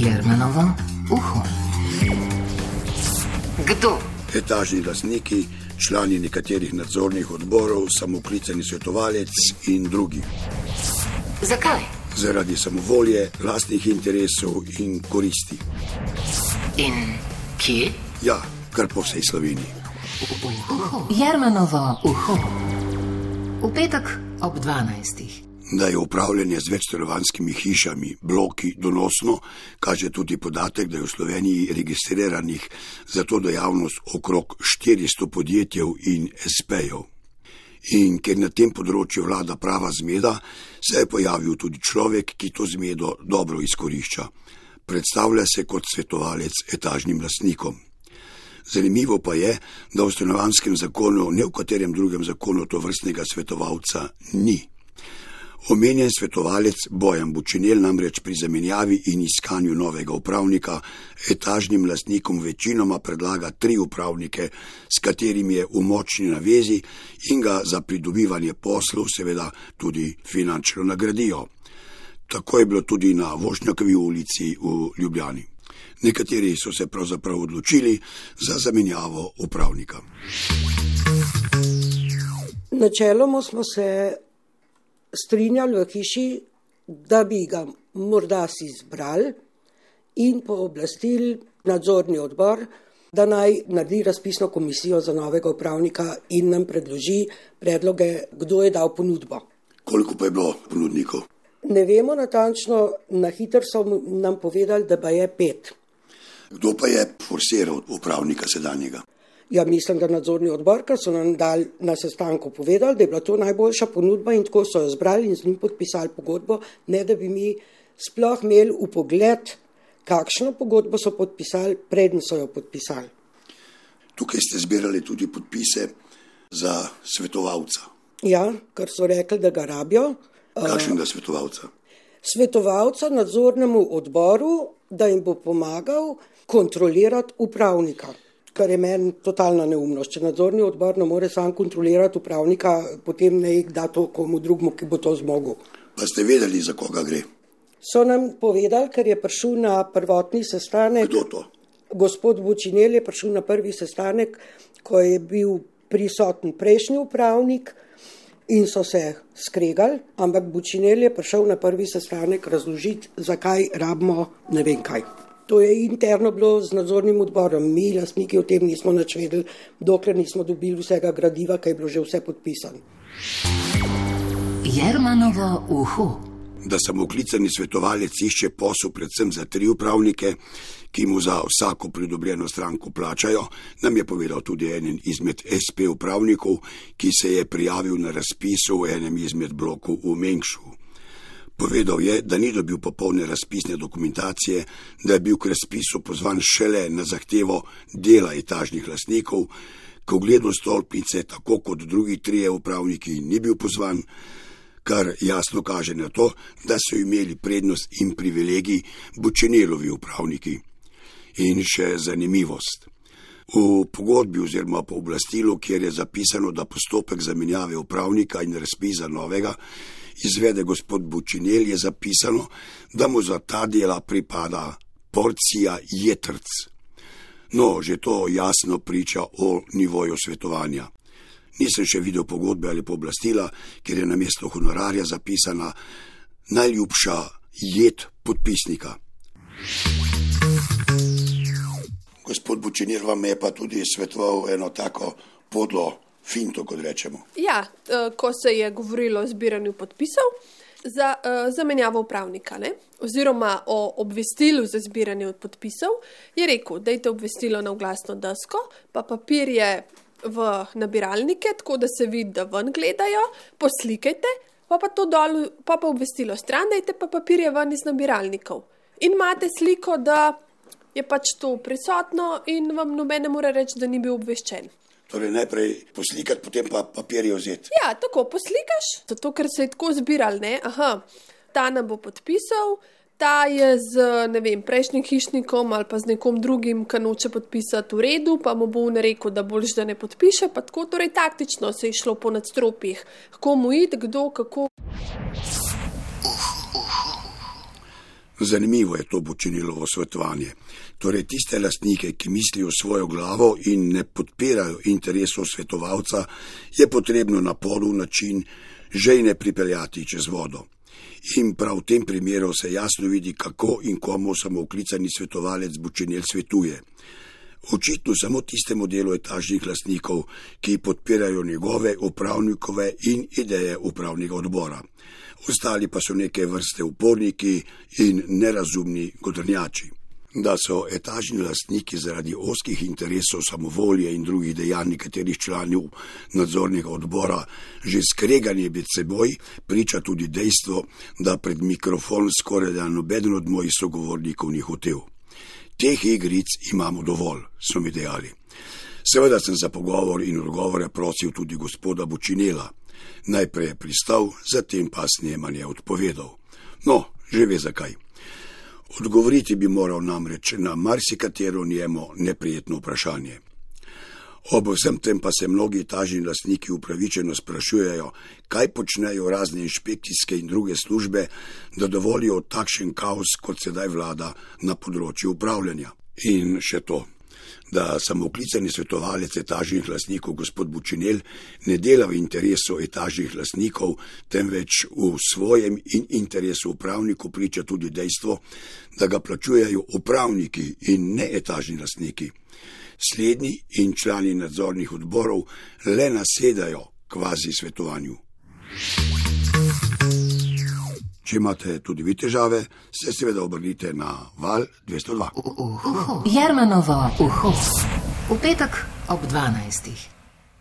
Jermenovo uho. Kdo? Etažni lastniki, člani nekaterih nadzornih odborov, samoklicani svetovalec in drugi. Zakaj? Zaradi samovolje, lastnih interesov in koristi. In kje? Ja, kar po vsej Sloveniji. Jermenovo uho. V petek ob 12. Da je upravljanje z večstrovanskimi hišami, bloki donosno, kaže tudi podatek, da je v Sloveniji registriranih za to dejavnost okrog 400 podjetij in SP-jev. In ker na tem področju vlada prava zmeda, se je pojavil tudi človek, ki to zmedo dobro izkorišča. Predstavlja se kot svetovalec etažnim lastnikom. Zanimivo pa je, da v stanovanskem zakonu, ne v katerem drugem zakonu, to vrstnega svetovalca ni. Omenjen svetovalec Bojan Bučinel namreč pri zamenjavi in iskanju novega upravnika etažnim lastnikom večinoma predlaga tri upravnike, s katerimi je v močni navezi in ga za pridobivanje poslov seveda tudi finančno nagradijo. Tako je bilo tudi na Vošnjakovi ulici v Ljubljani. Nekateri so se pravzaprav odločili za zamenjavo upravnika. Načeloma smo se strinjali v hiši, da bi ga morda si izbrali in pooblastili nadzorni odbor, da naj naredi razpisno komisijo za novega upravnika in nam predloži predloge, kdo je dal ponudbo. Koliko pa je bilo ponudnikov? Ne vemo natančno, na hitro so nam povedali, da pa je pet. Kdo pa je forsiral upravnika sedanjega? Ja, mislim, da nadzorni odbor, ker so nam dali na sestanku povedali, da je bila to najboljša ponudba in tako so jo zbrali in z njim podpisali pogodbo, ne da bi mi sploh imeli v pogled, kakšno pogodbo so podpisali, preden so jo podpisali. Tukaj ste zbirali tudi podpise za svetovalca. Ja, ker so rekli, da ga rabijo. Kakšnega svetovalca? Svetovalca nadzornemu odboru, da jim bo pomagal kontrolirati upravnika kar je meni totalna neumnost. Če nadzorni odbor ne more sam kontrolirati upravnika, potem ne jih da to komu drugmu, ki bo to zmogel. Pa ste vedeli, za koga gre? So nam povedali, ker je prišel na prvotni sestanek. Kdo to? Gospod Bučinel je prišel na prvi sestanek, ko je bil prisoten prejšnji upravnik in so se skregali, ampak Bučinel je prišel na prvi sestanek razložiti, zakaj rabimo ne vem kaj. To je interno bilo z nadzornim odborom, mi, lastniki, o tem nismo nič vedeli, dokler nismo dobili vsega gradiva, ki je bilo že vse podpisano. Jermanovo uho. Da samoklicani svetovalec išče posel predvsem za tri upravnike, ki mu za vsako pridobljeno stranko plačajo, nam je povedal tudi en izmed SP upravnikov, ki se je prijavil na razpisu v enem izmed blokov v Mengšu. Povedal je, da ni dobil popolne razpisne dokumentacije, da je bil k razpisu pozvan šele na zahtevo dela etažnih lastnikov, ko v gledu stolpnice, tako kot drugi trije upravniki, ni bil pozvan, kar jasno kaže na to, da so imeli prednost in privilegij Bučenelovi upravniki. In še zanimivost. V pogodbi oziroma po oblastilu, kjer je zapisano, da postopek zamenjave upravnika in razpisa novega izvede gospod Bučinel, je zapisano, da mu za ta dela pripada porcija jetrc. No, že to jasno priča o nivoju svetovanja. Nisem še videl pogodbe ali pooblastila, kjer je na mesto honorarja zapisana najljubša jed podpisnika. Gospod Bučinir vam je pa tudi svetoval eno tako podlo finto, kot rečemo. Ja, eh, ko se je govorilo o zbiranju podpisov za uh, zamenjavo upravnika, ne? oziroma o obvestilu za zbiranje podpisov, je rekel, da je to obvestilo na glasno desko, pa papir je v nabiralnike, tako da se vidi, da ven gledajo, poslikajte, pa pa to dol, pa pa obvestilo stran, dajte pa papir je ven iz nabiralnikov. In imate sliko, da je pač to prisotno in vam noben ne more reči, da ni bil obveščen. Torej, najprej poslikati, potem pa papirje vzeti. Ja, tako poslikaš, zato ker se je tako zbiral. Ne? Aha, ta nam bo podpisal, ta je z vem, prejšnjim hišnikom ali pa z nekom drugim, ki noče podpisati v redu, pa mu bo rekel, da boljš, da ne podpiše. Tako, torej, taktično se je šlo po nadstropjih, komu id, kdo, kako. Zanimivo je to počinilovo svetovanje. Torej, tiste lastnike, ki mislijo svojo glavo in ne podpirajo interesov svetovalca, je potrebno na polu način žejne pripeljati čez vodo. In prav v tem primeru se jasno vidi, kako in komu samooklicani svetovalec Bučenel svetuje. Očitno samo tistemu delu etažnih lastnikov, ki podpirajo njegove upravnikove in ideje upravnega odbora. Ostali pa so neke vrste uporniki in nerazumni godrnjači. Da so etažni lastniki zaradi oskih interesov, samovolje in drugih dejanj nekaterih članov nadzornega odbora že skregani med seboj, priča tudi dejstvo, da pred mikrofon skoraj da noben od mojih sogovornikov ni hotel. Teh igric imamo dovolj, so mi dejali. Seveda sem za pogovor in odgovore prosil tudi gospoda Bučinela. Najprej je pristal, zatem pa snemanje odpovedal. No, že ve zakaj. Odgovoriti bi moral namreč na marsikatero njemu neprijetno vprašanje. Ob vsem tem pa se mnogi tažni lastniki upravičeno sprašujejo, kaj počnejo razne inšpekcijske in druge službe, da dovolijo takšen kaos, kot sedaj vlada na področju upravljanja. In še to da samooklicani svetovalec etažnih lastnikov gospod Bučinel ne dela v interesu etažnih lastnikov, temveč v svojem in interesu upravnikov priča tudi dejstvo, da ga plačujejo upravniki in ne etažni lastniki. Slednji in člani nadzornih odborov le nasedajo kvazi svetovanju. Če imate tudi vi težave, se seveda obrnite na val 202. Jermanovo, uho. V petek ob 12.